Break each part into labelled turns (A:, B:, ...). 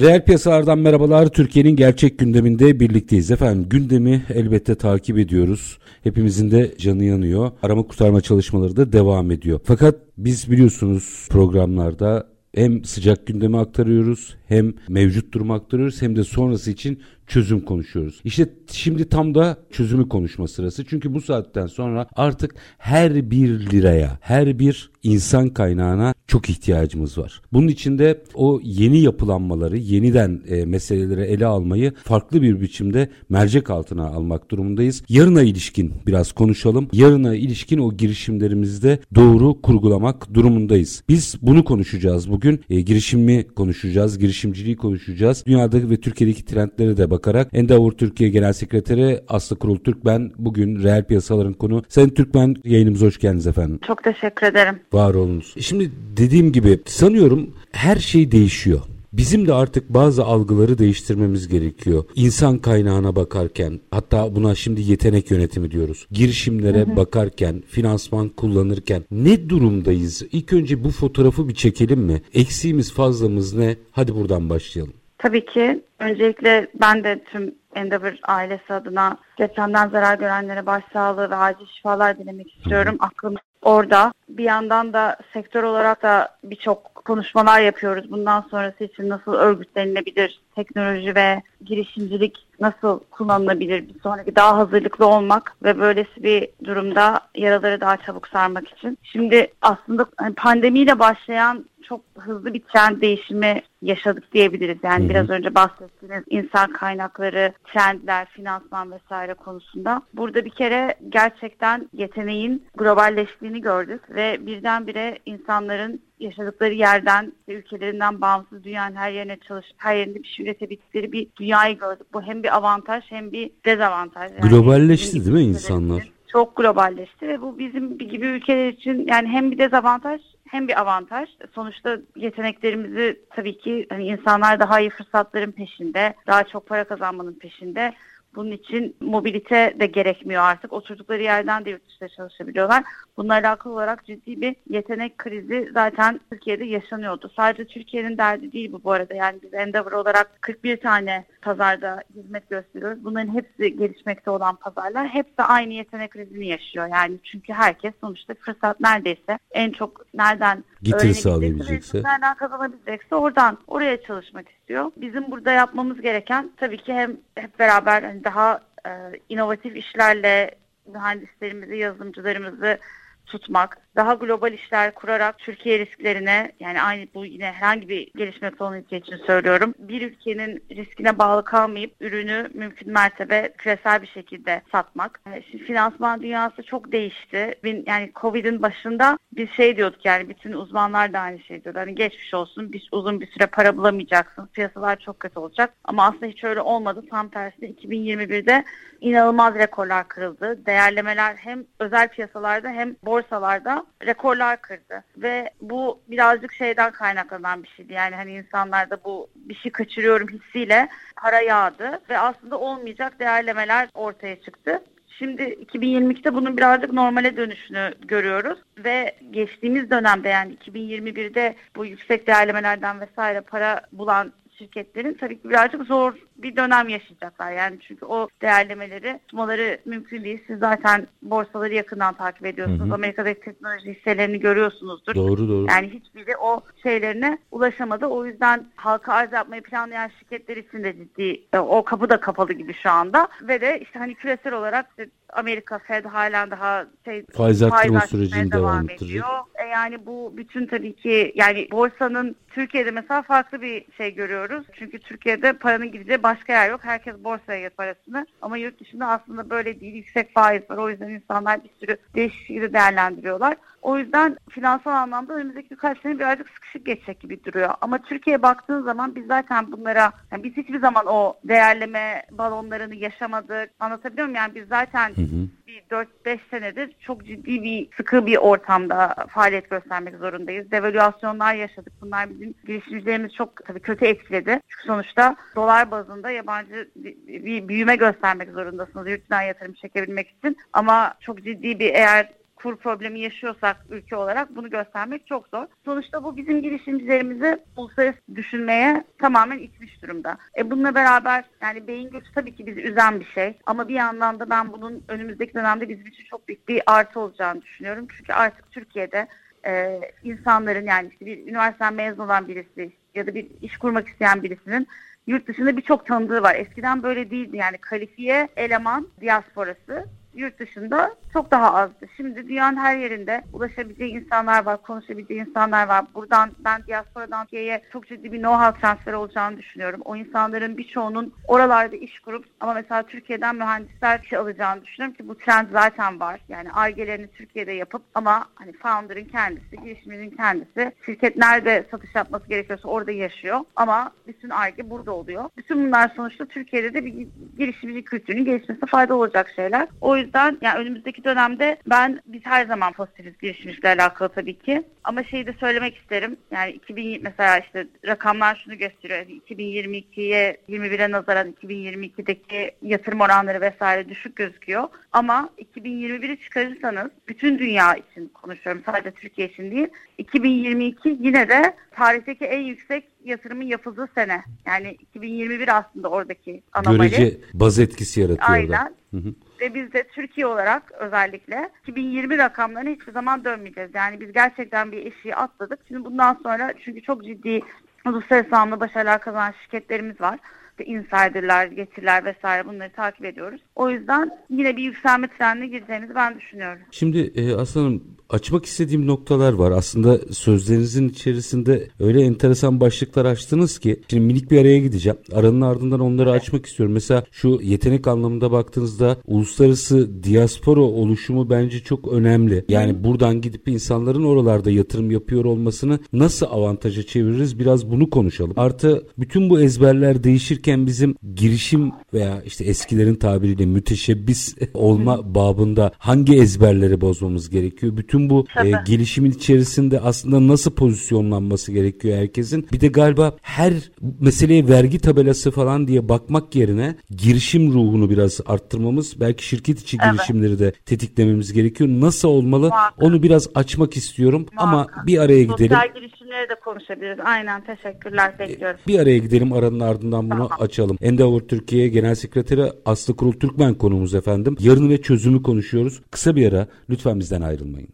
A: Reel piyasalardan merhabalar. Türkiye'nin gerçek gündeminde birlikteyiz. Efendim gündemi elbette takip ediyoruz. Hepimizin de canı yanıyor. Arama kurtarma çalışmaları da devam ediyor. Fakat biz biliyorsunuz programlarda hem sıcak gündemi aktarıyoruz hem mevcut durumu aktarıyoruz hem de sonrası için çözüm konuşuyoruz. İşte şimdi tam da çözümü konuşma sırası. Çünkü bu saatten sonra artık her bir liraya, her bir insan kaynağına çok ihtiyacımız var. Bunun için de o yeni yapılanmaları, yeniden e, meseleleri ele almayı farklı bir biçimde mercek altına almak durumundayız. Yarına ilişkin biraz konuşalım. Yarına ilişkin o girişimlerimizde doğru kurgulamak durumundayız. Biz bunu konuşacağız bugün. E, girişimi konuşacağız, girişimciliği konuşacağız. Dünyada ve Türkiye'deki trendlere de bakarak Endeavor Türkiye Genel Sekreteri Aslı Kurul Türkmen bugün reel piyasaların konu. Sayın Türkmen yayınımıza hoş geldiniz efendim.
B: Çok teşekkür ederim.
A: Var olunuz. Şimdi dediğim gibi sanıyorum her şey değişiyor. Bizim de artık bazı algıları değiştirmemiz gerekiyor. İnsan kaynağına bakarken, hatta buna şimdi yetenek yönetimi diyoruz. Girişimlere hı hı. bakarken, finansman kullanırken ne durumdayız? İlk önce bu fotoğrafı bir çekelim mi? Eksiğimiz, fazlamız ne? Hadi buradan başlayalım.
B: Tabii ki. Öncelikle ben de tüm Endeavor ailesi adına depremden zarar görenlere başsağlığı ve acil şifalar dilemek istiyorum. Aklım orada. Bir yandan da sektör olarak da birçok konuşmalar yapıyoruz. Bundan sonrası için nasıl örgütlenilebilir, teknoloji ve girişimcilik nasıl kullanılabilir, bir sonraki daha hazırlıklı olmak ve böylesi bir durumda yaraları daha çabuk sarmak için. Şimdi aslında hani pandemiyle başlayan çok hızlı bir trend değişimi yaşadık diyebiliriz. Yani hı hı. biraz önce bahsettiğiniz insan kaynakları, trendler, finansman vesaire konusunda. Burada bir kere gerçekten yeteneğin globalleştiğini gördük ve birdenbire insanların yaşadıkları yerden ve ülkelerinden bağımsız dünyanın her yerine çalışıp her yerinde bir şey üretebildikleri bir dünyayı gördük. Bu hem bir avantaj hem bir dezavantaj.
A: Yani Globalleşti değil mi insanlar?
B: Çok globalleşti ve bu bizim gibi ülkeler için yani hem bir dezavantaj hem bir avantaj. Sonuçta yeteneklerimizi tabii ki hani insanlar daha iyi fırsatların peşinde, daha çok para kazanmanın peşinde. Bunun için mobilite de gerekmiyor artık. Oturdukları yerden de yurt dışında çalışabiliyorlar. Bununla alakalı olarak ciddi bir yetenek krizi zaten Türkiye'de yaşanıyordu. Sadece Türkiye'nin derdi değil bu bu arada. Yani biz Endeavor olarak 41 tane pazarda hizmet gösteriyoruz. Bunların hepsi gelişmekte olan pazarlar. Hepsi aynı yetenek krizini yaşıyor. Yani çünkü herkes sonuçta fırsat neredeyse en çok nereden
A: getiri sağlayabilecekse,
B: nereden kazanabilecekse oradan oraya çalışmak istiyor. Bizim burada yapmamız gereken tabii ki hem hep beraber hani daha e, inovatif işlerle mühendislerimizi, yazılımcılarımızı tutmak, daha global işler kurarak Türkiye risklerine yani aynı bu yine herhangi bir gelişmekte olan ülke için söylüyorum. Bir ülkenin riskine bağlı kalmayıp ürünü mümkün mertebe küresel bir şekilde satmak. Şimdi finansman dünyası çok değişti. Yani Covid'in başında biz şey diyorduk yani bütün uzmanlar da aynı şey diyordu. Hani geçmiş olsun bir, uzun bir süre para bulamayacaksın. Piyasalar çok kötü olacak. Ama aslında hiç öyle olmadı. Tam tersine 2021'de inanılmaz rekorlar kırıldı. Değerlemeler hem özel piyasalarda hem borsalarda rekorlar kırdı. Ve bu birazcık şeyden kaynaklanan bir şeydi. Yani hani insanlarda bu bir şey kaçırıyorum hissiyle para yağdı ve aslında olmayacak değerlemeler ortaya çıktı. Şimdi 2022'de bunun birazcık normale dönüşünü görüyoruz ve geçtiğimiz dönemde yani 2021'de bu yüksek değerlemelerden vesaire para bulan şirketlerin tabii ki birazcık zor bir dönem yaşayacaklar. Yani çünkü o değerlemeleri tutmaları mümkün değil. Siz zaten borsaları yakından takip ediyorsunuz. Hı hı. Amerika'daki teknoloji hisselerini görüyorsunuzdur.
A: Doğru doğru.
B: Yani hiçbiri o şeylerine ulaşamadı. O yüzden halka arz yapmayı planlayan şirketler için de ciddi e, o kapı da kapalı gibi şu anda. Ve de işte hani küresel olarak işte Amerika Fed halen daha şey,
A: faiz arttırma sürecini devam, devam.
B: E yani bu bütün tabii ki yani borsanın Türkiye'de mesela farklı bir şey görüyoruz. Çünkü Türkiye'de paranın gideceği başka yer yok. Herkes borsaya yatır parasını. Ama yurt dışında aslında böyle değil. Yüksek faiz var. O yüzden insanlar bir sürü değişik şekilde değerlendiriyorlar. O yüzden finansal anlamda önümüzdeki birkaç sene birazcık sıkışık geçecek gibi duruyor. Ama Türkiye'ye baktığın zaman biz zaten bunlara, yani biz hiçbir zaman o değerleme balonlarını yaşamadık. Anlatabiliyor muyum? Yani biz zaten hı hı. Bir 4-5 senedir çok ciddi bir sıkı bir ortamda faaliyet göstermek zorundayız. Devalüasyonlar yaşadık. Bunlar bizim girişimcilerimiz çok tabii kötü etkiledi. Çünkü sonuçta dolar bazında yabancı bir büyüme göstermek zorundasınız yurt yatırım çekebilmek için. Ama çok ciddi bir eğer kur problemi yaşıyorsak ülke olarak bunu göstermek çok zor. Sonuçta bu bizim girişimcilerimizi uluslararası düşünmeye tamamen itmiş durumda. E bununla beraber yani beyin göçü tabii ki bizi üzen bir şey. Ama bir yandan da ben bunun önümüzdeki dönemde bizim için çok büyük bir artı olacağını düşünüyorum. Çünkü artık Türkiye'de e, insanların yani işte bir üniversiteden mezun olan birisi ya da bir iş kurmak isteyen birisinin yurt dışında birçok tanıdığı var. Eskiden böyle değildi yani kalifiye eleman diasporası yurt dışında çok daha azdı. Şimdi dünyanın her yerinde ulaşabileceği insanlar var, konuşabileceği insanlar var. Buradan ben diasporadan Türkiye'ye çok ciddi bir know-how transferi olacağını düşünüyorum. O insanların birçoğunun oralarda iş kurup ama mesela Türkiye'den mühendisler işe alacağını düşünüyorum ki bu trend zaten var. Yani argelerini Türkiye'de yapıp ama hani founder'ın kendisi, girişiminin kendisi şirket nerede satış yapması gerekiyorsa orada yaşıyor. Ama bütün arge burada oluyor. Bütün bunlar sonuçta Türkiye'de de bir girişimci kültürünün gelişmesine fayda olacak şeyler. O yüzden yani önümüzdeki dönemde ben biz her zaman pozitifiz girişimcilikle alakalı tabii ki. Ama şeyi de söylemek isterim. Yani 2000 mesela işte rakamlar şunu gösteriyor. 2022'ye 21'e nazaran 2022'deki yatırım oranları vesaire düşük gözüküyor. Ama 2021'i çıkarırsanız bütün dünya için konuşuyorum sadece Türkiye için değil. 2022 yine de tarihteki en yüksek yatırımın yapıldığı sene. Yani 2021 aslında oradaki anomali.
A: Görece baz etkisi yaratıyor
B: Aynen. Hı hı. Ve biz de Türkiye olarak özellikle 2020 rakamlarına hiçbir zaman dönmeyeceğiz. Yani biz gerçekten bir eşiği atladık. Şimdi bundan sonra çünkü çok ciddi uluslararası anlamda başarılar kazanan şirketlerimiz var işte insiderler, getiriler vesaire bunları takip ediyoruz. O yüzden yine bir yükselme trendine gireceğimizi ben düşünüyorum.
A: Şimdi e, aslanım açmak istediğim noktalar var. Aslında sözlerinizin içerisinde öyle enteresan başlıklar açtınız ki şimdi minik bir araya gideceğim. Aranın ardından onları evet. açmak istiyorum. Mesela şu yetenek anlamında baktığınızda uluslararası diaspora oluşumu bence çok önemli. Yani buradan gidip insanların oralarda yatırım yapıyor olmasını nasıl avantaja çeviririz biraz bunu konuşalım. Artı bütün bu ezberler değişirken bizim girişim veya işte eskilerin tabiriyle müteşebbis olma babında hangi ezberleri bozmamız gerekiyor? Bütün bütün bu e, gelişimin içerisinde aslında nasıl pozisyonlanması gerekiyor herkesin. Bir de galiba her meseleye vergi tabelası falan diye bakmak yerine girişim ruhunu biraz arttırmamız belki şirket içi evet. girişimleri de tetiklememiz gerekiyor. Nasıl olmalı Muhakkak. onu biraz açmak istiyorum Muhakkak. ama bir araya gidelim.
B: Sosyal girişimleri de konuşabiliriz. Aynen teşekkürler bekliyorum.
A: Bir araya gidelim aranın ardından bunu tamam. Açalım. Endeavor Türkiye Genel Sekreteri Aslı Kurul Türkmen konumuz efendim. Yarını ve çözümü konuşuyoruz. Kısa bir ara lütfen bizden ayrılmayın.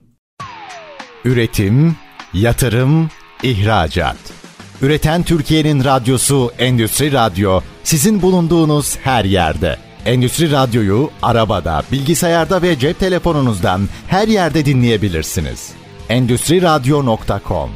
C: Üretim, yatırım, ihracat. Üreten Türkiye'nin radyosu Endüstri Radyo sizin bulunduğunuz her yerde. Endüstri Radyo'yu arabada, bilgisayarda ve cep telefonunuzdan her yerde dinleyebilirsiniz. Endüstri Radyo.com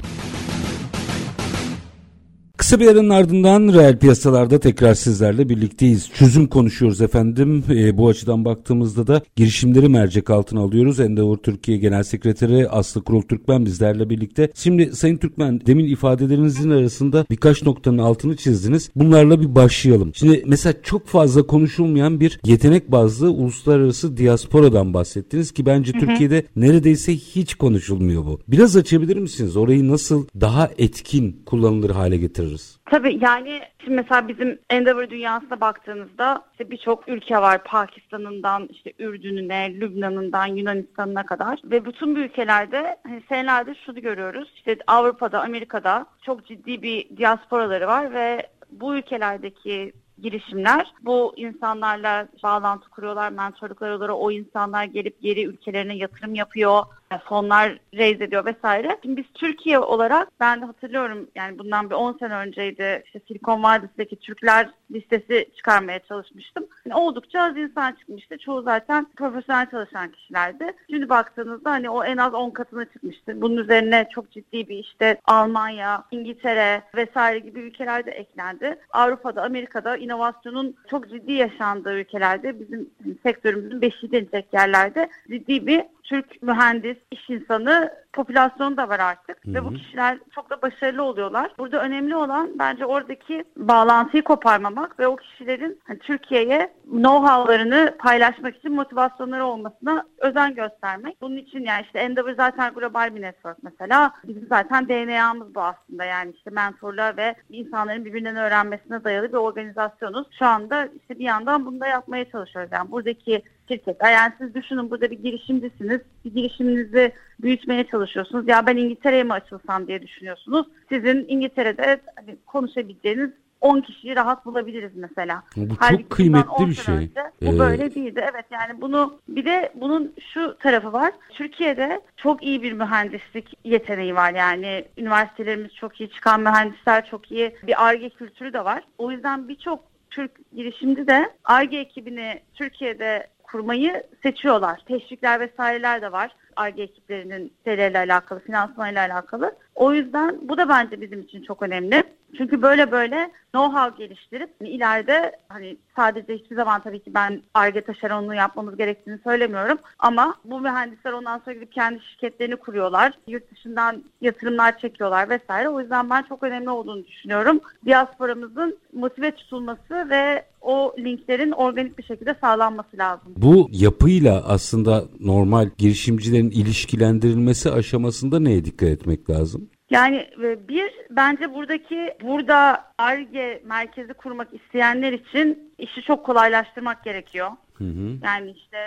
A: Kısa bir aranın ardından reel piyasalarda tekrar sizlerle birlikteyiz. Çözüm konuşuyoruz efendim. E, bu açıdan baktığımızda da girişimleri mercek altına alıyoruz. Endeavor Türkiye Genel Sekreteri Aslı Kurul Türkmen bizlerle birlikte. Şimdi Sayın Türkmen demin ifadelerinizin arasında birkaç noktanın altını çizdiniz. Bunlarla bir başlayalım. Şimdi mesela çok fazla konuşulmayan bir yetenek bazlı uluslararası diasporadan bahsettiniz ki bence hı hı. Türkiye'de neredeyse hiç konuşulmuyor bu. Biraz açabilir misiniz? Orayı nasıl daha etkin kullanılır hale getiririz? Görürüz?
B: Tabii yani şimdi mesela bizim Endeavor dünyasına baktığınızda işte birçok ülke var. Pakistan'ından işte Ürdün'üne, Lübnan'ından Yunanistan'ına kadar ve bütün bu ülkelerde hani senelerde şunu görüyoruz. İşte Avrupa'da, Amerika'da çok ciddi bir diasporaları var ve bu ülkelerdeki girişimler. Bu insanlarla bağlantı kuruyorlar, mentorluklar oluyor. O insanlar gelip geri ülkelerine yatırım yapıyor. Fonlar raise ediyor vesaire. Şimdi biz Türkiye olarak ben de hatırlıyorum yani bundan bir 10 sene önceydi işte Silikon Vadisi'ndeki Türkler listesi çıkarmaya çalışmıştım. Yani oldukça az insan çıkmıştı. Çoğu zaten profesyonel çalışan kişilerdi. Şimdi baktığınızda hani o en az 10 katına çıkmıştı. Bunun üzerine çok ciddi bir işte Almanya, İngiltere vesaire gibi ülkelerde eklendi. Avrupa'da, Amerika'da inovasyonun çok ciddi yaşandığı ülkelerde bizim sektörümüzün beşiği denilecek yerlerde ciddi bir Türk mühendis, iş insanı popülasyonu da var artık. Hı hı. Ve bu kişiler çok da başarılı oluyorlar. Burada önemli olan bence oradaki bağlantıyı koparmamak ve o kişilerin hani, Türkiye'ye know-how'larını paylaşmak için motivasyonları olmasına özen göstermek. Bunun için yani işte Endeavor zaten global bir network mesela. Bizim zaten DNA'mız bu aslında yani işte mentorluğa ve insanların birbirinden öğrenmesine dayalı bir organizasyonuz. Şu anda işte bir yandan bunu da yapmaya çalışıyoruz. Yani buradaki şirket. Yani siz düşünün burada bir girişimcisiniz. Bir girişiminizi büyütmeye çalışıyorsunuz. Ya ben İngiltere'ye mi açılsam diye düşünüyorsunuz. Sizin İngiltere'de hani konuşabileceğiniz 10 kişiyi rahat bulabiliriz mesela.
A: Bu Halbuki çok kıymetli bir şey. Önce,
B: bu ee... böyle değildi. Evet yani bunu bir de bunun şu tarafı var. Türkiye'de çok iyi bir mühendislik yeteneği var. Yani üniversitelerimiz çok iyi, çıkan mühendisler çok iyi. Bir ARGE kültürü de var. O yüzden birçok Türk girişimci de ARGE ekibini Türkiye'de kurmayı seçiyorlar. Teşvikler vesaireler de var. ARGE ekiplerinin seriyle alakalı, finansmanıyla alakalı. O yüzden bu da bence bizim için çok önemli. Çünkü böyle böyle know-how geliştirip ileride hani sadece hiçbir zaman tabii ki ben ARGE taşeronluğu yapmamız gerektiğini söylemiyorum. Ama bu mühendisler ondan sonra gidip kendi şirketlerini kuruyorlar. Yurt dışından yatırımlar çekiyorlar vesaire. O yüzden ben çok önemli olduğunu düşünüyorum. Diasporamızın motive tutulması ve o linklerin organik bir şekilde sağlanması lazım.
A: Bu yapıyla aslında normal girişimcilerin ilişkilendirilmesi aşamasında neye dikkat etmek lazım?
B: Yani e, bir bence buradaki burada ARGE merkezi kurmak isteyenler için işi çok kolaylaştırmak gerekiyor. Hı hı. Yani işte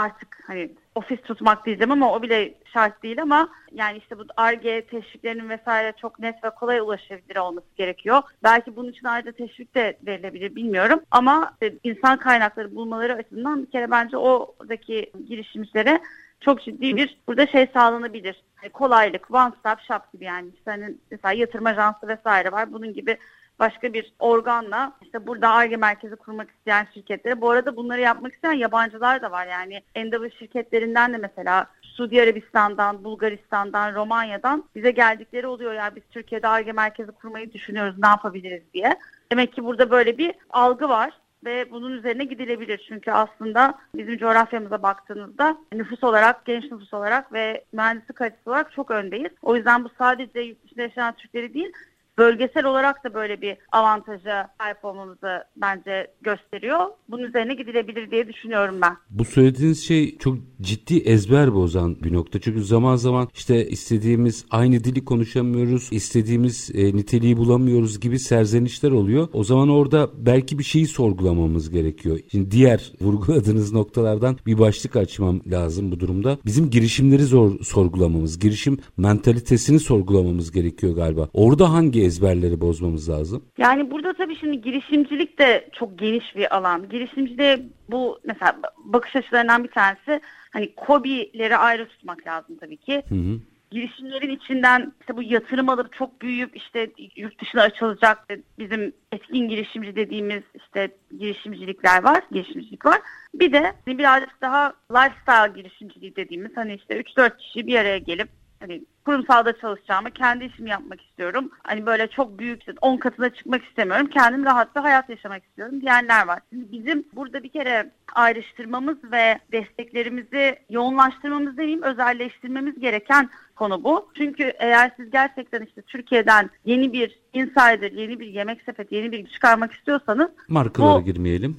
B: artık hani ofis tutmak diyeceğim ama o bile şart değil ama yani işte bu ARGE teşviklerinin vesaire çok net ve kolay ulaşabilir olması gerekiyor. Belki bunun için ayrıca teşvik de verilebilir bilmiyorum ama insan kaynakları bulmaları açısından bir kere bence oradaki girişimcilere çok ciddi bir burada şey sağlanabilir. Yani kolaylık, one stop shop gibi yani. Hani mesela yatırım ajansı vesaire var. Bunun gibi başka bir organla işte burada ARGE merkezi kurmak isteyen şirketlere. Bu arada bunları yapmak isteyen yabancılar da var. Yani Endeavor şirketlerinden de mesela Suudi Arabistan'dan, Bulgaristan'dan, Romanya'dan bize geldikleri oluyor. Yani biz Türkiye'de ARGE merkezi kurmayı düşünüyoruz ne yapabiliriz diye. Demek ki burada böyle bir algı var ve bunun üzerine gidilebilir. Çünkü aslında bizim coğrafyamıza baktığınızda nüfus olarak, genç nüfus olarak ve mühendislik kalitesi olarak çok öndeyiz. O yüzden bu sadece yurt dışında yaşayan Türkleri değil, bölgesel olarak da böyle bir avantaja sahip olmamızı bence gösteriyor. Bunun üzerine gidilebilir diye düşünüyorum ben.
A: Bu söylediğiniz şey çok ciddi ezber bozan bir nokta. Çünkü zaman zaman işte istediğimiz aynı dili konuşamıyoruz, istediğimiz e, niteliği bulamıyoruz gibi serzenişler oluyor. O zaman orada belki bir şeyi sorgulamamız gerekiyor. Şimdi diğer vurguladığınız noktalardan bir başlık açmam lazım bu durumda. Bizim girişimleri zor sorgulamamız, girişim mentalitesini sorgulamamız gerekiyor galiba. Orada hangi ezberleri bozmamız lazım?
B: Yani burada tabii şimdi girişimcilik de çok geniş bir alan. Girişimcide bu mesela bakış açılarından bir tanesi hani kobileri ayrı tutmak lazım tabii ki. Hı hı girişimlerin içinden işte bu yatırım alıp çok büyüyüp işte yurt dışına açılacak bizim etkin girişimci dediğimiz işte girişimcilikler var, girişimcilik var. Bir de birazcık daha lifestyle girişimciliği dediğimiz hani işte 3-4 kişi bir araya gelip hani kurumsalda çalışacağımı, kendi işimi yapmak istiyorum. Hani böyle çok büyük, 10 katına çıkmak istemiyorum. Kendim rahat bir hayat yaşamak istiyorum diyenler var. Şimdi bizim burada bir kere ayrıştırmamız ve desteklerimizi yoğunlaştırmamız demeyeyim, özelleştirmemiz gereken konu bu. Çünkü eğer siz gerçekten işte Türkiye'den yeni bir insider, yeni bir yemek sepeti, yeni bir çıkarmak istiyorsanız
A: markalara bu, girmeyelim.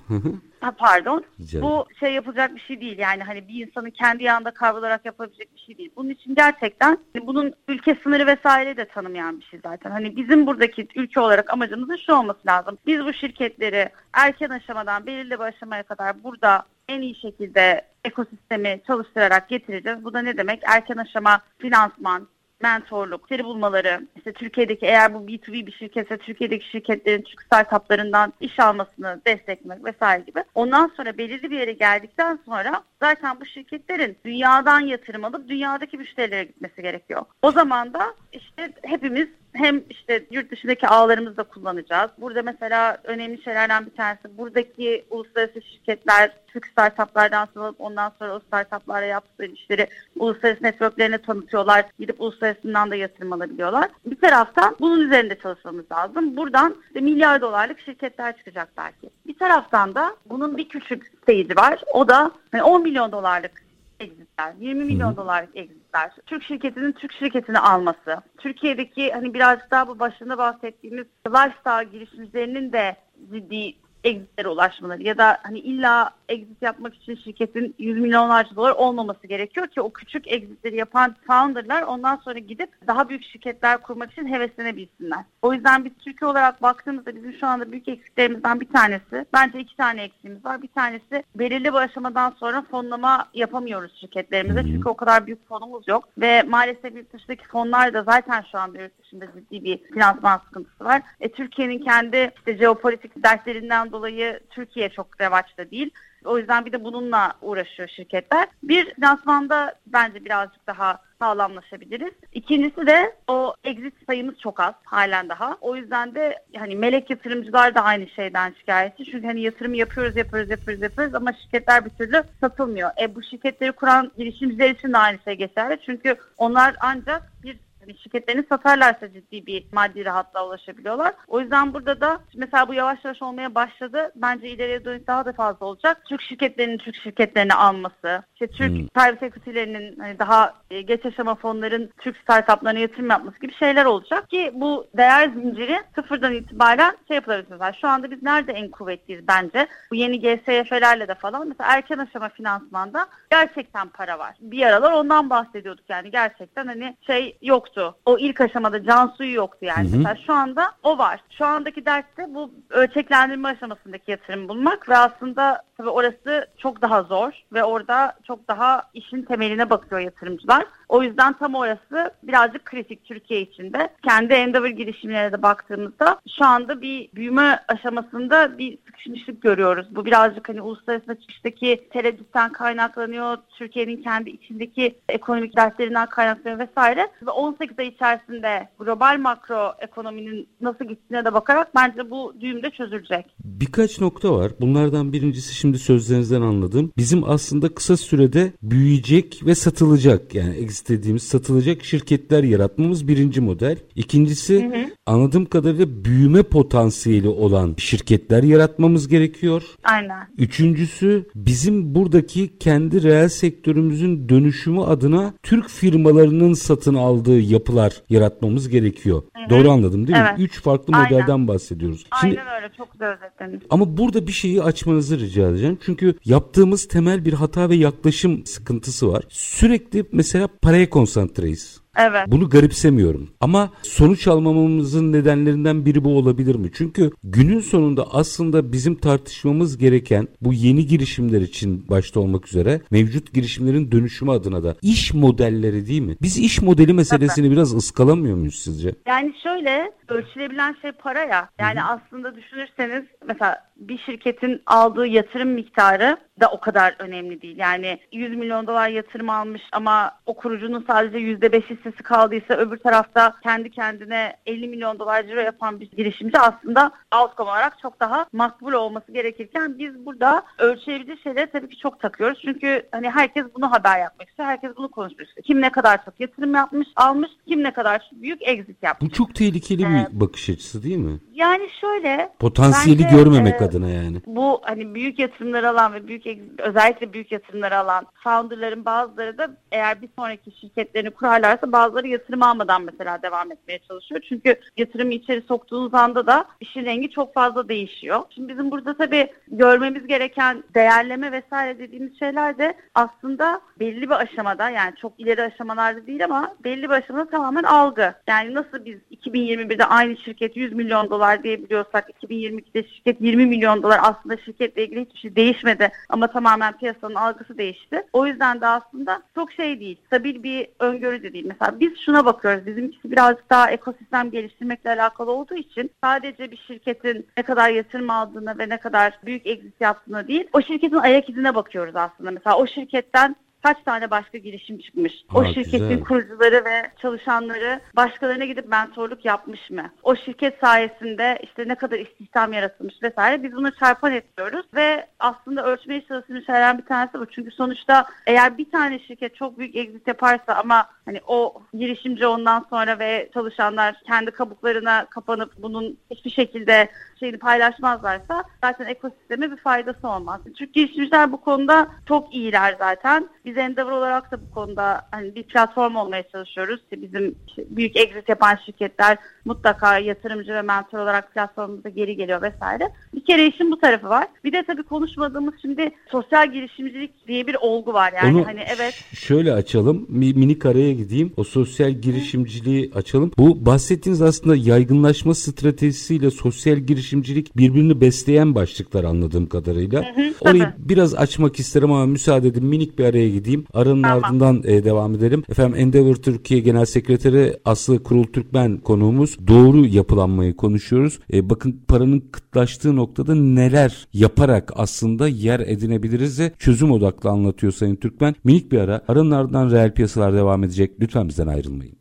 B: Ha, pardon. Canım. Bu şey yapılacak bir şey değil. Yani hani bir insanı kendi yanında kavrularak yapabilecek bir şey değil. Bunun için gerçekten hani bunun ülke sınırı vesaire de tanımayan bir şey zaten. Hani bizim buradaki ülke olarak amacımızın şu olması lazım. Biz bu şirketleri erken aşamadan belirli bir aşamaya kadar burada en iyi şekilde ekosistemi çalıştırarak getireceğiz. Bu da ne demek? Erken aşama finansman, mentorluk, seri bulmaları, işte Türkiye'deki eğer bu B2B bir şirketse Türkiye'deki şirketlerin Türk startuplarından iş almasını desteklemek vesaire gibi. Ondan sonra belirli bir yere geldikten sonra zaten bu şirketlerin dünyadan yatırım alıp dünyadaki müşterilere gitmesi gerekiyor. O zaman da işte hepimiz hem işte yurt dışındaki ağlarımızı da kullanacağız. Burada mesela önemli şeylerden bir tanesi buradaki uluslararası şirketler Türk startuplardan alıp ondan sonra o startuplara yaptıkları işleri uluslararası networklerine tanıtıyorlar. Gidip uluslararasından da yatırım alabiliyorlar. Bir taraftan bunun üzerinde çalışmamız lazım. Buradan işte milyar dolarlık şirketler çıkacak belki. Bir taraftan da bunun bir küçük stage'i var. O da hani 10 milyon dolarlık exitler, 20 milyon dolarlık exitler, Türk şirketinin Türk şirketini alması, Türkiye'deki hani birazcık daha bu başında bahsettiğimiz lifestyle girişimcilerinin de ciddi exitlere ulaşmaları ya da hani illa exit yapmak için şirketin 100 milyonlarca dolar olmaması gerekiyor ki o küçük exitleri yapan founderlar ondan sonra gidip daha büyük şirketler kurmak için heveslenebilsinler. O yüzden biz Türkiye olarak baktığımızda bizim şu anda büyük eksiklerimizden bir tanesi, bence iki tane eksiğimiz var. Bir tanesi belirli bir aşamadan sonra fonlama yapamıyoruz şirketlerimize. Çünkü o kadar büyük fonumuz yok ve maalesef yurt dışındaki fonlar da zaten şu anda yurt dışında ciddi bir finansman sıkıntısı var. E, Türkiye'nin kendi işte jeopolitik dertlerinden dolayı Türkiye çok revaçta değil. O yüzden bir de bununla uğraşıyor şirketler. Bir finansmanda bence birazcık daha sağlamlaşabiliriz. İkincisi de o exit sayımız çok az halen daha. O yüzden de hani melek yatırımcılar da aynı şeyden şikayetçi. Çünkü hani yatırım yapıyoruz yapıyoruz yapıyoruz yapıyoruz ama şirketler bir türlü satılmıyor. E bu şirketleri kuran girişimciler için de aynı şey geçerli. Çünkü onlar ancak bir hani şirketlerini satarlarsa ciddi bir maddi rahatlığa ulaşabiliyorlar. O yüzden burada da mesela bu yavaş yavaş olmaya başladı. Bence ileriye dönük daha da fazla olacak. Türk şirketlerinin Türk şirketlerini alması, işte Türk hmm. private equity'lerinin hani daha e, geç aşama fonların Türk startuplarına yatırım yapması gibi şeyler olacak ki bu değer zinciri sıfırdan itibaren şey yapılabilir. Mesela şu anda biz nerede en kuvvetliyiz bence? Bu yeni GSYF'lerle de falan mesela erken aşama finansmanda gerçekten para var. Bir aralar ondan bahsediyorduk yani gerçekten hani şey yoktu yoktu. O ilk aşamada can suyu yoktu yani. Hı hı. Mesela şu anda o var. Şu andaki derste bu ölçeklendirme aşamasındaki yatırım bulmak ve aslında tabii orası çok daha zor ve orada çok daha işin temeline bakıyor yatırımcılar. O yüzden tam orası birazcık kritik Türkiye içinde. Kendi Endeavor girişimlerine de baktığımızda şu anda bir büyüme aşamasında bir sıkışmışlık görüyoruz. Bu birazcık hani uluslararası çıkıştaki tereddütten kaynaklanıyor. Türkiye'nin kendi içindeki ekonomik dertlerinden kaynaklanıyor vesaire. Ve 18 ay içerisinde global makro ekonominin nasıl gittiğine de bakarak bence bu düğüm de çözülecek.
A: Birkaç nokta var. Bunlardan birincisi şimdi sözlerinizden anladım. Bizim aslında kısa sürede büyüyecek ve satılacak yani istediğimiz satılacak şirketler yaratmamız birinci model. İkincisi hı hı. anladığım kadarıyla büyüme potansiyeli olan şirketler yaratmamız gerekiyor.
B: Aynen.
A: Üçüncüsü bizim buradaki kendi reel sektörümüzün dönüşümü adına Türk firmalarının satın aldığı yapılar yaratmamız gerekiyor. Hı hı. Doğru anladım değil evet. mi? Üç farklı Aynen. modelden bahsediyoruz.
B: Şimdi, Aynen öyle çok güzel özetlediniz.
A: Ama burada bir şeyi açmanızı rica edeceğim. Çünkü yaptığımız temel bir hata ve yaklaşım sıkıntısı var. Sürekli mesela paraya konsantreyiz.
B: Evet.
A: Bunu garipsemiyorum. Ama sonuç almamamızın nedenlerinden biri bu olabilir mi? Çünkü günün sonunda aslında bizim tartışmamız gereken bu yeni girişimler için başta olmak üzere mevcut girişimlerin dönüşümü adına da iş modelleri değil mi? Biz iş modeli meselesini evet. biraz ıskalamıyor muyuz sizce?
B: Yani şöyle ölçülebilen şey para ya. Yani Hı-hı. aslında düşünürseniz mesela bir şirketin aldığı yatırım miktarı da o kadar önemli değil. Yani 100 milyon dolar yatırım almış ama o kurucunun sadece %5 hissesi kaldıysa öbür tarafta kendi kendine 50 milyon dolar ciro yapan bir girişimci aslında outcome olarak çok daha makbul olması gerekirken biz burada ölçülebilir şeyleri tabii ki çok takıyoruz. Çünkü hani herkes bunu haber yapmak istiyor. Herkes bunu konuşmak istiyor. Kim ne kadar çok yatırım yapmış, almış, kim ne kadar büyük exit yapmış.
A: Bu çok tehlikeli ee, bir bakış açısı değil mi?
B: Yani şöyle.
A: Potansiyeli bence, görmemek e, adına yani.
B: Bu hani büyük yatırımları alan ve büyük özellikle büyük yatırımları alan founderların bazıları da eğer bir sonraki şirketlerini kurarlarsa bazıları yatırım almadan mesela devam etmeye çalışıyor. Çünkü yatırımı içeri soktuğunuz anda da işin rengi çok fazla değişiyor. Şimdi bizim burada tabii görmemiz gereken değerleme vesaire dediğimiz şeyler de aslında belli bir aşamada yani çok ileri aşamalarda değil ama belli bir aşamada tamamen algı. Yani nasıl biz 2021'de aynı şirket 100 milyon dolar dolar diyebiliyorsak 2022'de şirket 20 milyon dolar aslında şirketle ilgili hiçbir şey değişmedi ama tamamen piyasanın algısı değişti. O yüzden de aslında çok şey değil. Stabil bir öngörü de değil. Mesela biz şuna bakıyoruz. Bizimkisi birazcık daha ekosistem geliştirmekle alakalı olduğu için sadece bir şirketin ne kadar yatırım aldığına ve ne kadar büyük exit yaptığına değil o şirketin ayak izine bakıyoruz aslında. Mesela o şirketten kaç tane başka girişim çıkmış?
A: Ha,
B: o şirketin
A: güzel.
B: kurucuları ve çalışanları başkalarına gidip mentorluk yapmış mı? O şirket sayesinde işte ne kadar istihdam yaratılmış vesaire. Biz bunu çarpan ediyoruz ve aslında ölçmeye çalıştığımız şeylerden bir tanesi bu. Çünkü sonuçta eğer bir tane şirket çok büyük exit yaparsa ama hani o girişimci ondan sonra ve çalışanlar kendi kabuklarına kapanıp bunun hiçbir şekilde şeyini paylaşmazlarsa zaten ekosisteme bir faydası olmaz. Çünkü girişimciler bu konuda çok iyiler zaten. Biz Endeavor olarak da bu konuda hani bir platform olmaya çalışıyoruz. Bizim büyük exit yapan şirketler mutlaka yatırımcı ve mentor olarak platformumuza geri geliyor vesaire. Bir kere işin bu tarafı var. Bir de tabii konuşmadığımız şimdi sosyal girişimcilik diye bir olgu var. Yani
A: Onu
B: hani evet
A: şöyle açalım. Mi- minik araya gideyim. O sosyal girişimciliği açalım. Bu bahsettiğiniz aslında yaygınlaşma stratejisiyle sosyal girişimcilik birbirini besleyen başlıklar anladığım kadarıyla. Orayı
B: tabii.
A: biraz açmak isterim ama müsaade edin minik bir araya gideyim. Aranın
B: Tamam.
A: ardından e, devam edelim. Efendim Endeavor Türkiye Genel Sekreteri Aslı Kurul Türkmen konuğumuz. Doğru yapılanmayı konuşuyoruz. E, bakın paranın kıtlaştığı noktada neler yaparak aslında yer edinebiliriz de çözüm odaklı anlatıyor Sayın Türkmen. Minik bir ara. Aranın ardından reel piyasalar devam edecek. Lütfen bizden ayrılmayın.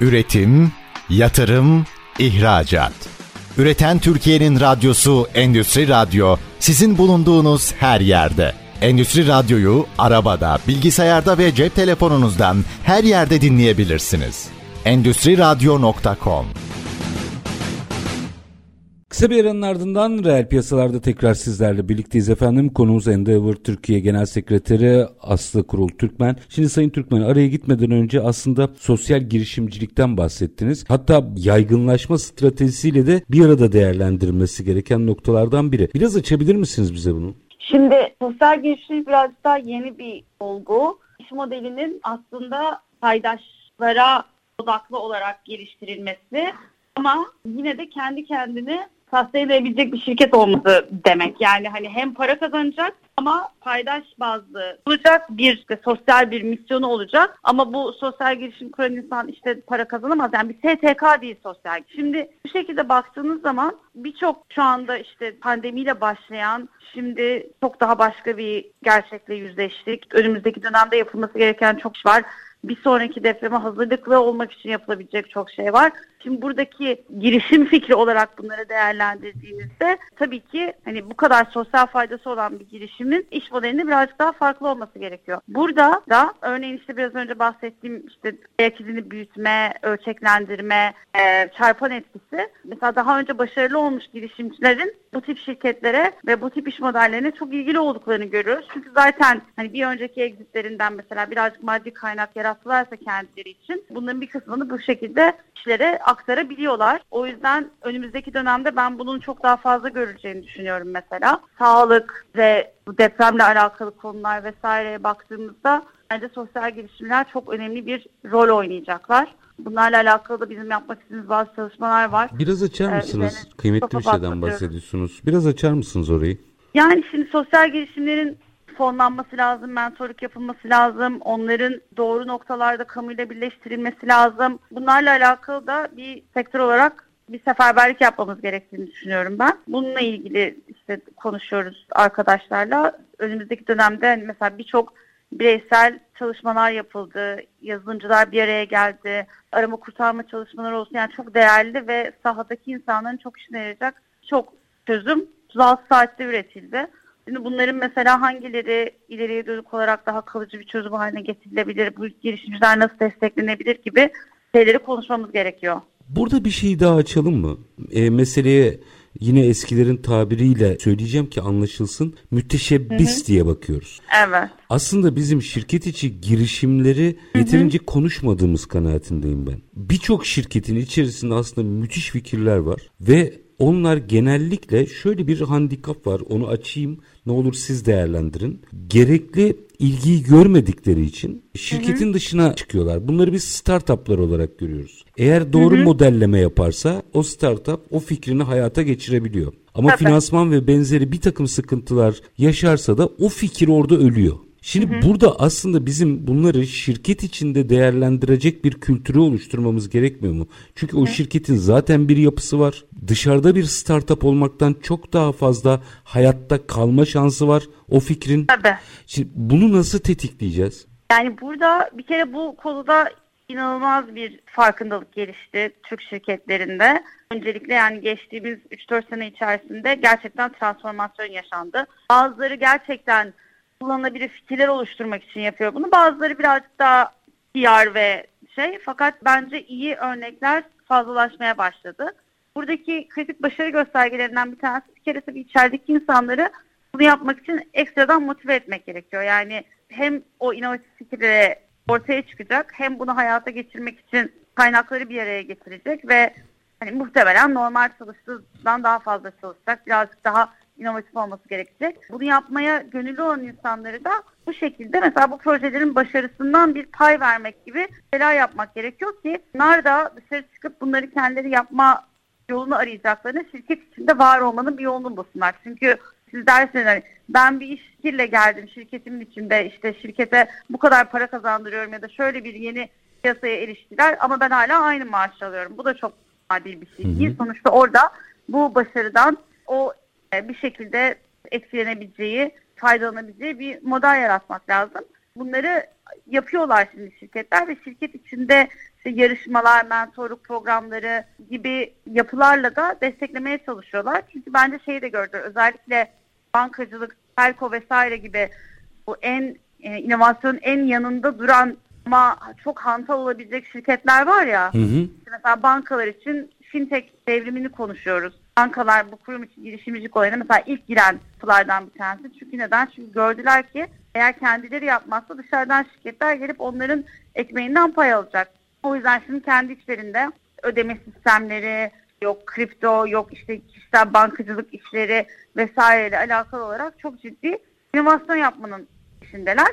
C: Üretim, yatırım, ihracat. Üreten Türkiye'nin radyosu Endüstri Radyo sizin bulunduğunuz her yerde. Endüstri Radyo'yu arabada, bilgisayarda ve cep telefonunuzdan her yerde dinleyebilirsiniz. Endüstri Radyo.com
A: Kısa bir aranın ardından reel piyasalarda tekrar sizlerle birlikteyiz efendim. Konuğumuz Endeavor Türkiye Genel Sekreteri Aslı Kurul Türkmen. Şimdi Sayın Türkmen araya gitmeden önce aslında sosyal girişimcilikten bahsettiniz. Hatta yaygınlaşma stratejisiyle de bir arada değerlendirilmesi gereken noktalardan biri. Biraz açabilir misiniz bize bunu?
B: Şimdi sosyal girişimcilik birazcık daha yeni bir olgu. İş modelinin aslında paydaşlara odaklı olarak geliştirilmesi ama yine de kendi kendini sustain edebilecek bir şirket olması demek. Yani hani hem para kazanacak ama paydaş bazlı olacak bir işte sosyal bir misyonu olacak ama bu sosyal girişim kuran insan işte para kazanamaz. Yani bir STK değil sosyal. Şimdi bu şekilde baktığınız zaman birçok şu anda işte pandemiyle başlayan şimdi çok daha başka bir gerçekle yüzleştik. Önümüzdeki dönemde yapılması gereken çok iş var bir sonraki depreme hazırlıklı olmak için yapılabilecek çok şey var. Şimdi buradaki girişim fikri olarak bunları değerlendirdiğimizde tabii ki hani bu kadar sosyal faydası olan bir girişimin iş modelinde birazcık daha farklı olması gerekiyor. Burada da örneğin işte biraz önce bahsettiğim işte ayak izini büyütme, ölçeklendirme, e, çarpan etkisi. Mesela daha önce başarılı olmuş girişimcilerin bu tip şirketlere ve bu tip iş modellerine çok ilgili olduklarını görüyoruz. Çünkü zaten hani bir önceki exitlerinden mesela birazcık maddi kaynak yarattılarsa kendileri için bunların bir kısmını bu şekilde işlere aktarabiliyorlar. O yüzden önümüzdeki dönemde ben bunun çok daha fazla görüleceğini düşünüyorum mesela. Sağlık ve bu depremle alakalı konular vesaireye baktığımızda bence sosyal girişimler çok önemli bir rol oynayacaklar. Bunlarla alakalı da bizim yapmak istediğimiz bazı çalışmalar var.
A: Biraz açar
B: Ee,
A: mısınız?
B: üzerine
A: Kıymetli bir şeyden bahsediyorsunuz. Biraz açar mısınız orayı?
B: Yani şimdi sosyal girişimlerin fonlanması lazım, mentorluk yapılması lazım, onların doğru noktalarda kamuyla birleştirilmesi lazım. Bunlarla alakalı da bir sektör olarak bir seferberlik yapmamız gerektiğini düşünüyorum ben. Bununla ilgili işte konuşuyoruz arkadaşlarla. Önümüzdeki dönemde hani mesela birçok bireysel çalışmalar yapıldı. Yazılımcılar bir araya geldi. Arama kurtarma çalışmaları olsun. Yani çok değerli ve sahadaki insanların çok işine yarayacak çok çözüm 36 saatte üretildi. Şimdi bunların mesela hangileri ileriye dönük olarak daha kalıcı bir çözüm haline getirilebilir, bu girişimciler nasıl desteklenebilir gibi şeyleri konuşmamız gerekiyor.
A: Burada bir şey daha açalım mı? E, meseleye yine eskilerin tabiriyle söyleyeceğim ki anlaşılsın. Müteşebbis diye bakıyoruz.
B: Evet.
A: Aslında bizim şirket içi girişimleri yeterince konuşmadığımız kanaatindeyim ben. Birçok şirketin içerisinde aslında müthiş fikirler var ve onlar genellikle şöyle bir handikap var onu açayım ne olur siz değerlendirin. Gerekli ilgiyi görmedikleri için şirketin hı hı. dışına çıkıyorlar. Bunları biz startuplar olarak görüyoruz. Eğer doğru hı hı. modelleme yaparsa o startup o fikrini hayata geçirebiliyor. Ama Tabii. finansman ve benzeri bir takım sıkıntılar yaşarsa da o fikir orada ölüyor. Şimdi hı hı. burada aslında bizim bunları şirket içinde değerlendirecek bir kültürü oluşturmamız gerekmiyor mu? Çünkü o şirketin zaten bir yapısı var. Dışarıda bir startup olmaktan çok daha fazla hayatta kalma şansı var o fikrin.
B: Tabii.
A: Şimdi bunu nasıl tetikleyeceğiz?
B: Yani burada bir kere bu konuda inanılmaz bir farkındalık gelişti Türk şirketlerinde. Öncelikle yani geçtiğimiz 3-4 sene içerisinde gerçekten transformasyon yaşandı. Bazıları gerçekten kullanılabilir fikirler oluşturmak için yapıyor bunu. Bazıları birazcık daha PR ve şey fakat bence iyi örnekler fazlalaşmaya başladı. Buradaki kritik başarı göstergelerinden bir tanesi bir kere tabii içerideki insanları bunu yapmak için ekstradan motive etmek gerekiyor. Yani hem o inovatif fikirlere ortaya çıkacak hem bunu hayata geçirmek için kaynakları bir araya getirecek ve hani muhtemelen normal çalıştığından daha fazla çalışacak. Birazcık daha inovatif olması gerekecek. Bunu yapmaya gönüllü olan insanları da bu şekilde mesela bu projelerin başarısından bir pay vermek gibi şeyler yapmak gerekiyor ki onlar da dışarı çıkıp bunları kendileri yapma yolunu arayacaklarını şirket içinde var olmanın bir yolunu bulsunlar. Çünkü siz dersiniz hani ben bir iş fikirle geldim şirketimin içinde işte şirkete bu kadar para kazandırıyorum ya da şöyle bir yeni piyasaya eriştiler ama ben hala aynı maaş alıyorum. Bu da çok adil bir şey değil. Sonuçta orada bu başarıdan o bir şekilde etkilenebileceği, faydalanabileceği bir model yaratmak lazım. Bunları yapıyorlar şimdi şirketler ve şirket içinde işte yarışmalar, mentorluk programları gibi yapılarla da desteklemeye çalışıyorlar. Çünkü bence şeyi de gördü. Özellikle bankacılık, telko vesaire gibi bu en e, inovasyonun en yanında duran ama çok hantal olabilecek şirketler var ya. Hı hı. Mesela bankalar için fintech devrimini konuşuyoruz bankalar bu kurum için girişimcilik olayına mesela ilk giren yapılardan bir tanesi. Çünkü neden? Çünkü gördüler ki eğer kendileri yapmazsa dışarıdan şirketler gelip onların ekmeğinden pay alacak. O yüzden şimdi kendi içlerinde ödeme sistemleri, yok kripto, yok işte kişisel bankacılık işleri vesaireyle alakalı olarak çok ciddi inovasyon yapmanın içindeler.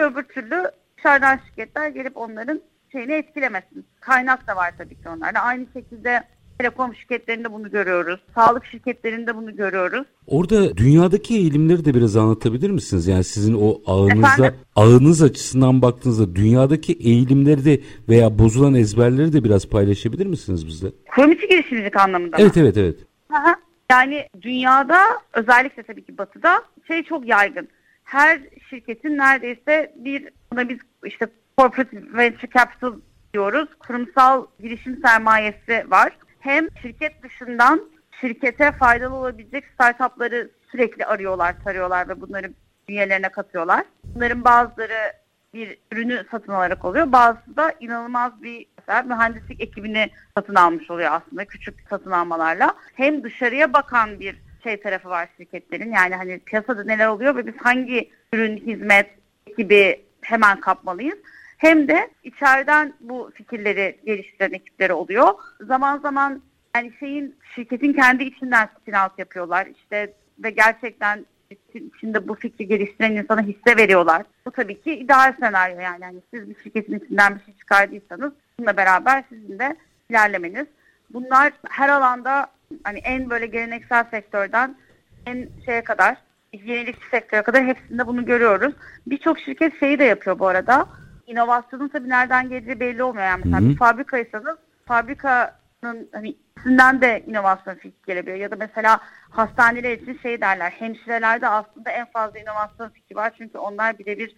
B: Öbür türlü dışarıdan şirketler gelip onların şeyini etkilemesin. Kaynak da var tabii ki onlarda. Aynı şekilde Telekom şirketlerinde bunu görüyoruz. Sağlık şirketlerinde bunu görüyoruz.
A: Orada dünyadaki eğilimleri de biraz anlatabilir misiniz? Yani sizin o ağınızda ağınız açısından baktığınızda dünyadaki eğilimleri de veya bozulan ezberleri de biraz paylaşabilir misiniz bizle?
B: İçi girişimcilik anlamında
A: Evet mı? evet evet.
B: Aha. Yani dünyada özellikle tabii ki batıda şey çok yaygın. Her şirketin neredeyse bir buna biz işte corporate venture capital diyoruz. Kurumsal girişim sermayesi var hem şirket dışından şirkete faydalı olabilecek startupları sürekli arıyorlar, tarıyorlar ve bunları üyelerine katıyorlar. Bunların bazıları bir ürünü satın alarak oluyor. Bazısı da inanılmaz bir mesela mühendislik ekibini satın almış oluyor aslında küçük satın almalarla. Hem dışarıya bakan bir şey tarafı var şirketlerin. Yani hani piyasada neler oluyor ve biz hangi ürün, hizmet gibi hemen kapmalıyız hem de içeriden bu fikirleri geliştiren ekipleri oluyor. Zaman zaman yani şeyin şirketin kendi içinden spin out yapıyorlar. İşte ve gerçekten içinde bu fikri geliştiren insana hisse veriyorlar. Bu tabii ki ideal senaryo yani. yani siz bir şirketin içinden bir şey çıkardıysanız bununla beraber sizin de ilerlemeniz. Bunlar her alanda hani en böyle geleneksel sektörden en şeye kadar yenilikçi sektöre kadar hepsinde bunu görüyoruz. Birçok şirket şeyi de yapıyor bu arada inovasyonun tabii nereden geleceği belli olmuyor. Yani mesela Hı-hı. bir fabrikaysanız fabrikanın hani içinden de inovasyon fikri gelebiliyor. Ya da mesela hastaneler için şey derler. Hemşirelerde aslında en fazla inovasyon fikri var. Çünkü onlar birebir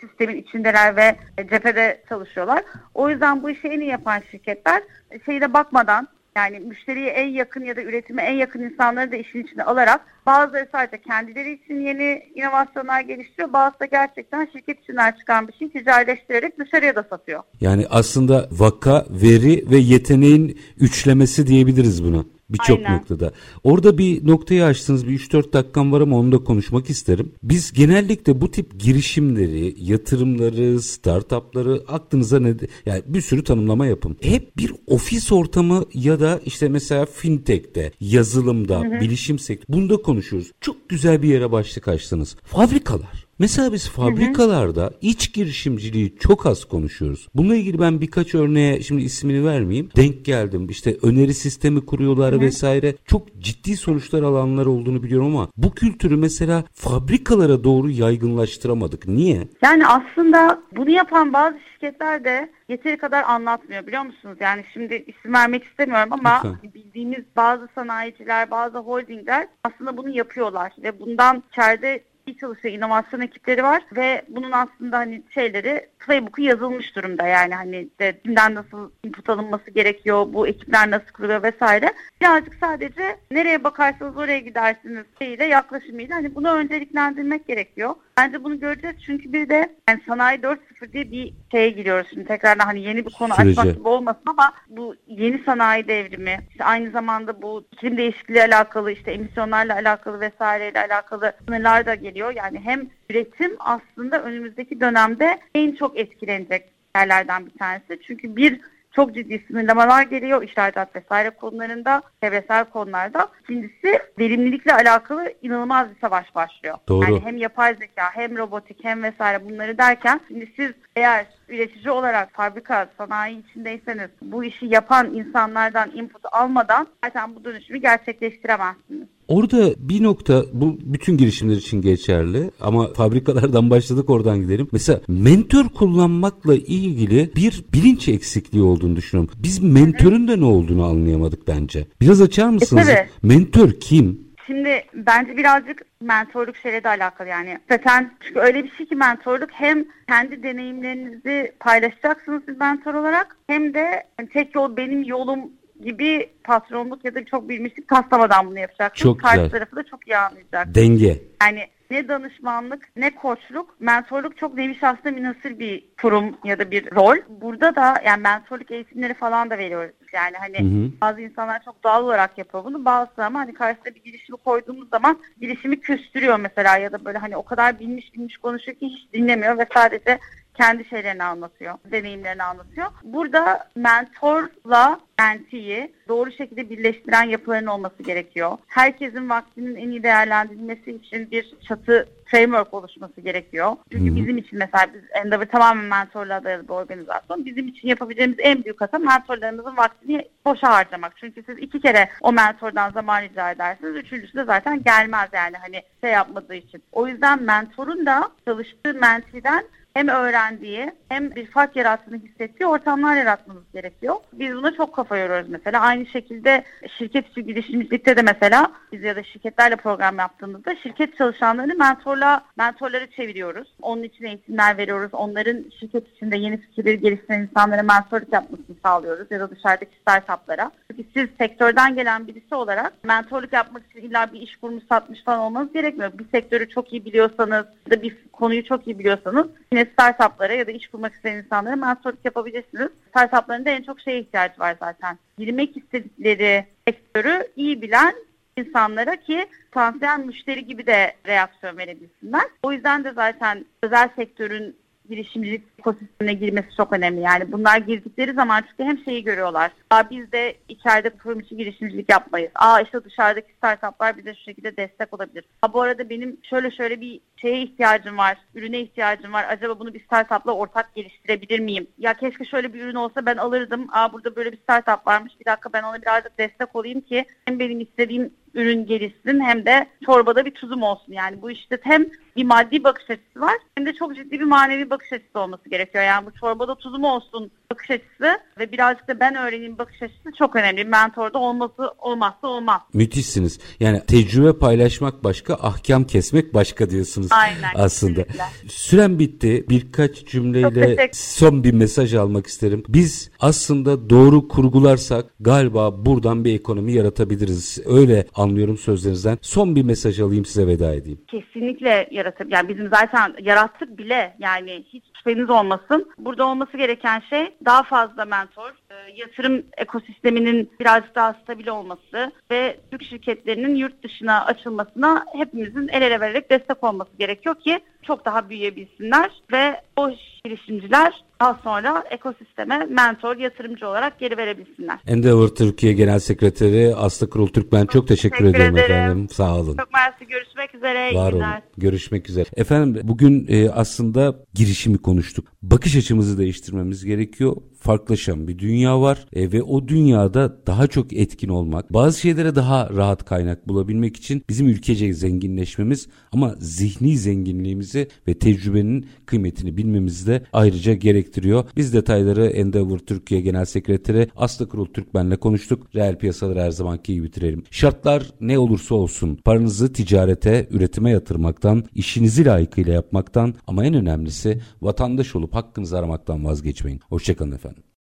B: sistemin içindeler ve cephede çalışıyorlar. O yüzden bu işi en iyi yapan şirketler şeyde bakmadan yani müşteriye en yakın ya da üretime en yakın insanları da işin içine alarak bazıları sadece kendileri için yeni inovasyonlar geliştiriyor. Bazısı da gerçekten şirket içinden çıkan bir şey ticarileştirerek dışarıya da satıyor.
A: Yani aslında vaka, veri ve yeteneğin üçlemesi diyebiliriz buna. Birçok noktada. Orada bir noktayı açtınız bir 3-4 dakikam var ama onu da konuşmak isterim. Biz genellikle bu tip girişimleri, yatırımları, startupları aklınıza ne yani bir sürü tanımlama yapın. Hep bir ofis ortamı ya da işte mesela fintech'te, yazılımda, hı hı. bilişim sektörü bunda konuşuyoruz. Çok güzel bir yere başlık açtınız. Fabrikalar. Mesela biz fabrikalarda hı hı. iç girişimciliği çok az konuşuyoruz. Bununla ilgili ben birkaç örneğe şimdi ismini vermeyeyim. Denk geldim. İşte öneri sistemi kuruyorlar hı. vesaire. Çok ciddi sonuçlar alanlar olduğunu biliyorum ama bu kültürü mesela fabrikalara doğru yaygınlaştıramadık. Niye?
B: Yani aslında bunu yapan bazı şirketler de yeteri kadar anlatmıyor biliyor musunuz? Yani şimdi isim vermek istemiyorum ama Lütfen. bildiğimiz bazı sanayiciler, bazı holdingler aslında bunu yapıyorlar ve bundan içeride iyi çalışan inovasyon ekipleri var ve bunun aslında hani şeyleri playbook'u yazılmış durumda yani hani de kimden nasıl input alınması gerekiyor, bu ekipler nasıl kuruluyor vesaire. Birazcık sadece nereye bakarsanız oraya gidersiniz şeyiyle yaklaşımıyla hani bunu önceliklendirmek gerekiyor. Bence bunu göreceğiz çünkü bir de yani sanayi 4.0 diye bir şeye giriyoruz şimdi tekrardan hani yeni bir konu Sürece. açmak gibi olmasın ama bu yeni sanayi devrimi işte aynı zamanda bu iklim değişikliği alakalı işte emisyonlarla alakalı vesaireyle alakalı sınırlar da geliyor. Yani hem üretim aslında önümüzdeki dönemde en çok etkilenecek yerlerden bir tanesi. Çünkü bir çok ciddi sınırlamalar geliyor işaret vesaire konularında, çevresel konularda. İkincisi verimlilikle alakalı inanılmaz bir savaş başlıyor.
A: Doğru.
B: Yani hem yapay zeka hem robotik hem vesaire bunları derken şimdi siz eğer üretici olarak fabrika, sanayi içindeyseniz bu işi yapan insanlardan input almadan zaten bu dönüşümü gerçekleştiremezsiniz.
A: Orada bir nokta bu bütün girişimler için geçerli ama fabrikalardan başladık oradan gidelim. Mesela mentor kullanmakla ilgili bir bilinç eksikliği olduğunu düşünüyorum. Biz mentörün de ne olduğunu anlayamadık bence. Biraz açar mısınız? E, Mentor kim?
B: Şimdi bence birazcık mentorluk şeyle de alakalı yani. Zaten çünkü öyle bir şey ki mentorluk hem kendi deneyimlerinizi paylaşacaksınız siz mentor olarak hem de tek yol benim yolum gibi patronluk ya da çok bilmişlik taslamadan bunu yapacaksınız.
A: Çok
B: Karşı
A: güzel.
B: tarafı da çok iyi anlayacak.
A: Denge.
B: Yani ne danışmanlık ne koçluk. Mentorluk çok nevi şahsına münasır bir kurum ya da bir rol. Burada da yani mentorluk eğitimleri falan da veriyoruz. Yani hani hı hı. bazı insanlar çok doğal olarak yapıyor bunu. Bazısı ama hani karşısında bir girişimi koyduğumuz zaman girişimi küstürüyor mesela ya da böyle hani o kadar bilmiş bilmiş konuşuyor ki hiç dinlemiyor ve sadece kendi şeylerini anlatıyor, deneyimlerini anlatıyor. Burada mentorla mentiyi doğru şekilde birleştiren yapıların olması gerekiyor. Herkesin vaktinin en iyi değerlendirilmesi için bir çatı framework oluşması gerekiyor. Çünkü Hı-hı. bizim için mesela biz Endeavor tamamen mentorla dayalı bir organizasyon. Bizim için yapabileceğimiz en büyük hata mentorlarımızın vaktini boşa harcamak. Çünkü siz iki kere o mentordan zaman rica edersiniz. Üçüncüsü de zaten gelmez yani hani şey yapmadığı için. O yüzden mentorun da çalıştığı mentiden hem öğrendiği hem bir fark yarattığını hissettiği ortamlar yaratmamız gerekiyor. Biz buna çok kafa yoruyoruz mesela. Aynı şekilde şirket içi girişimcilikte de mesela biz ya da şirketlerle program yaptığımızda şirket çalışanlarını mentorla mentorları çeviriyoruz. Onun için eğitimler veriyoruz. Onların şirket içinde yeni fikirleri geliştiren insanlara mentorluk yapmasını sağlıyoruz ya da dışarıdaki startuplara. Çünkü siz sektörden gelen birisi olarak mentorluk yapmak için illa bir iş kurmuş satmış falan olmanız gerekmiyor. Bir sektörü çok iyi biliyorsanız ya da bir konuyu çok iyi biliyorsanız yine startuplara ya da iş kurmak isteyen insanlara mentorluk yapabilirsiniz. Startupların da en çok şeye ihtiyacı var zaten. Girmek istedikleri sektörü iyi bilen insanlara ki potansiyel müşteri gibi de reaksiyon verebilsinler. O yüzden de zaten özel sektörün girişimcilik ekosistemine girmesi çok önemli. Yani bunlar girdikleri zaman çünkü hem şeyi görüyorlar. Aa biz de içeride kurum içi girişimcilik yapmayız. Aa işte dışarıdaki startuplar bize şu şekilde destek olabilir. Aa bu arada benim şöyle şöyle bir şeye ihtiyacım var, ürüne ihtiyacım var. Acaba bunu bir startupla ortak geliştirebilir miyim? Ya keşke şöyle bir ürün olsa ben alırdım. Aa burada böyle bir startup varmış. Bir dakika ben ona birazcık destek olayım ki hem benim istediğim ürün gelişsin hem de çorbada bir tuzum olsun. Yani bu işte hem bir maddi bakış açısı var hem de çok ciddi bir manevi bakış açısı olması gerekiyor. Yani bu çorbada tuzum olsun bakış açısı ve birazcık da ben öğreneyim bakış açısı çok önemli. Mentorda olması olmazsa olmaz.
A: Müthişsiniz. Yani tecrübe paylaşmak başka, ahkam kesmek başka diyorsunuz
B: Aynen,
A: aslında. Kesinlikle. Süren bitti. Birkaç cümleyle son bir mesaj almak isterim. Biz aslında doğru kurgularsak galiba buradan bir ekonomi yaratabiliriz. Öyle anlıyorum sözlerinizden. Son bir mesaj alayım size veda edeyim.
B: Kesinlikle yaratabiliriz. Yani bizim zaten yarattık bile yani hiç şüpheniz olmasın. Burada olması gereken şey daha fazla mentor, e, yatırım ekosisteminin biraz daha stabil olması ve Türk şirketlerinin yurt dışına açılmasına hepimizin el ele vererek destek olması gerekiyor ki çok daha büyüyebilsinler ve o girişimciler daha sonra ekosisteme mentor, yatırımcı olarak geri verebilsinler.
A: Endeavor Türkiye Genel Sekreteri Aslı Kurul Türkmen çok, çok teşekkür, teşekkür ediyorum ederim. efendim. Sağ olun.
B: Çok mersi. Görüşmek üzere.
A: Var olun. Görüşmek üzere. Efendim bugün e, aslında girişimi konuştuk. Bakış açımızı değiştirmemiz gerekiyor farklılaşan bir dünya var e, ve o dünyada daha çok etkin olmak, bazı şeylere daha rahat kaynak bulabilmek için bizim ülkece zenginleşmemiz ama zihni zenginliğimizi ve tecrübenin kıymetini bilmemizi de ayrıca gerektiriyor. Biz detayları Endeavor Türkiye Genel Sekreteri Aslı Kurul Türkmen'le konuştuk. Reel piyasaları her zamanki iyi bitirelim. Şartlar ne olursa olsun paranızı ticarete, üretime yatırmaktan, işinizi layıkıyla yapmaktan ama en önemlisi vatandaş olup hakkınızı aramaktan vazgeçmeyin. Hoşçakalın efendim.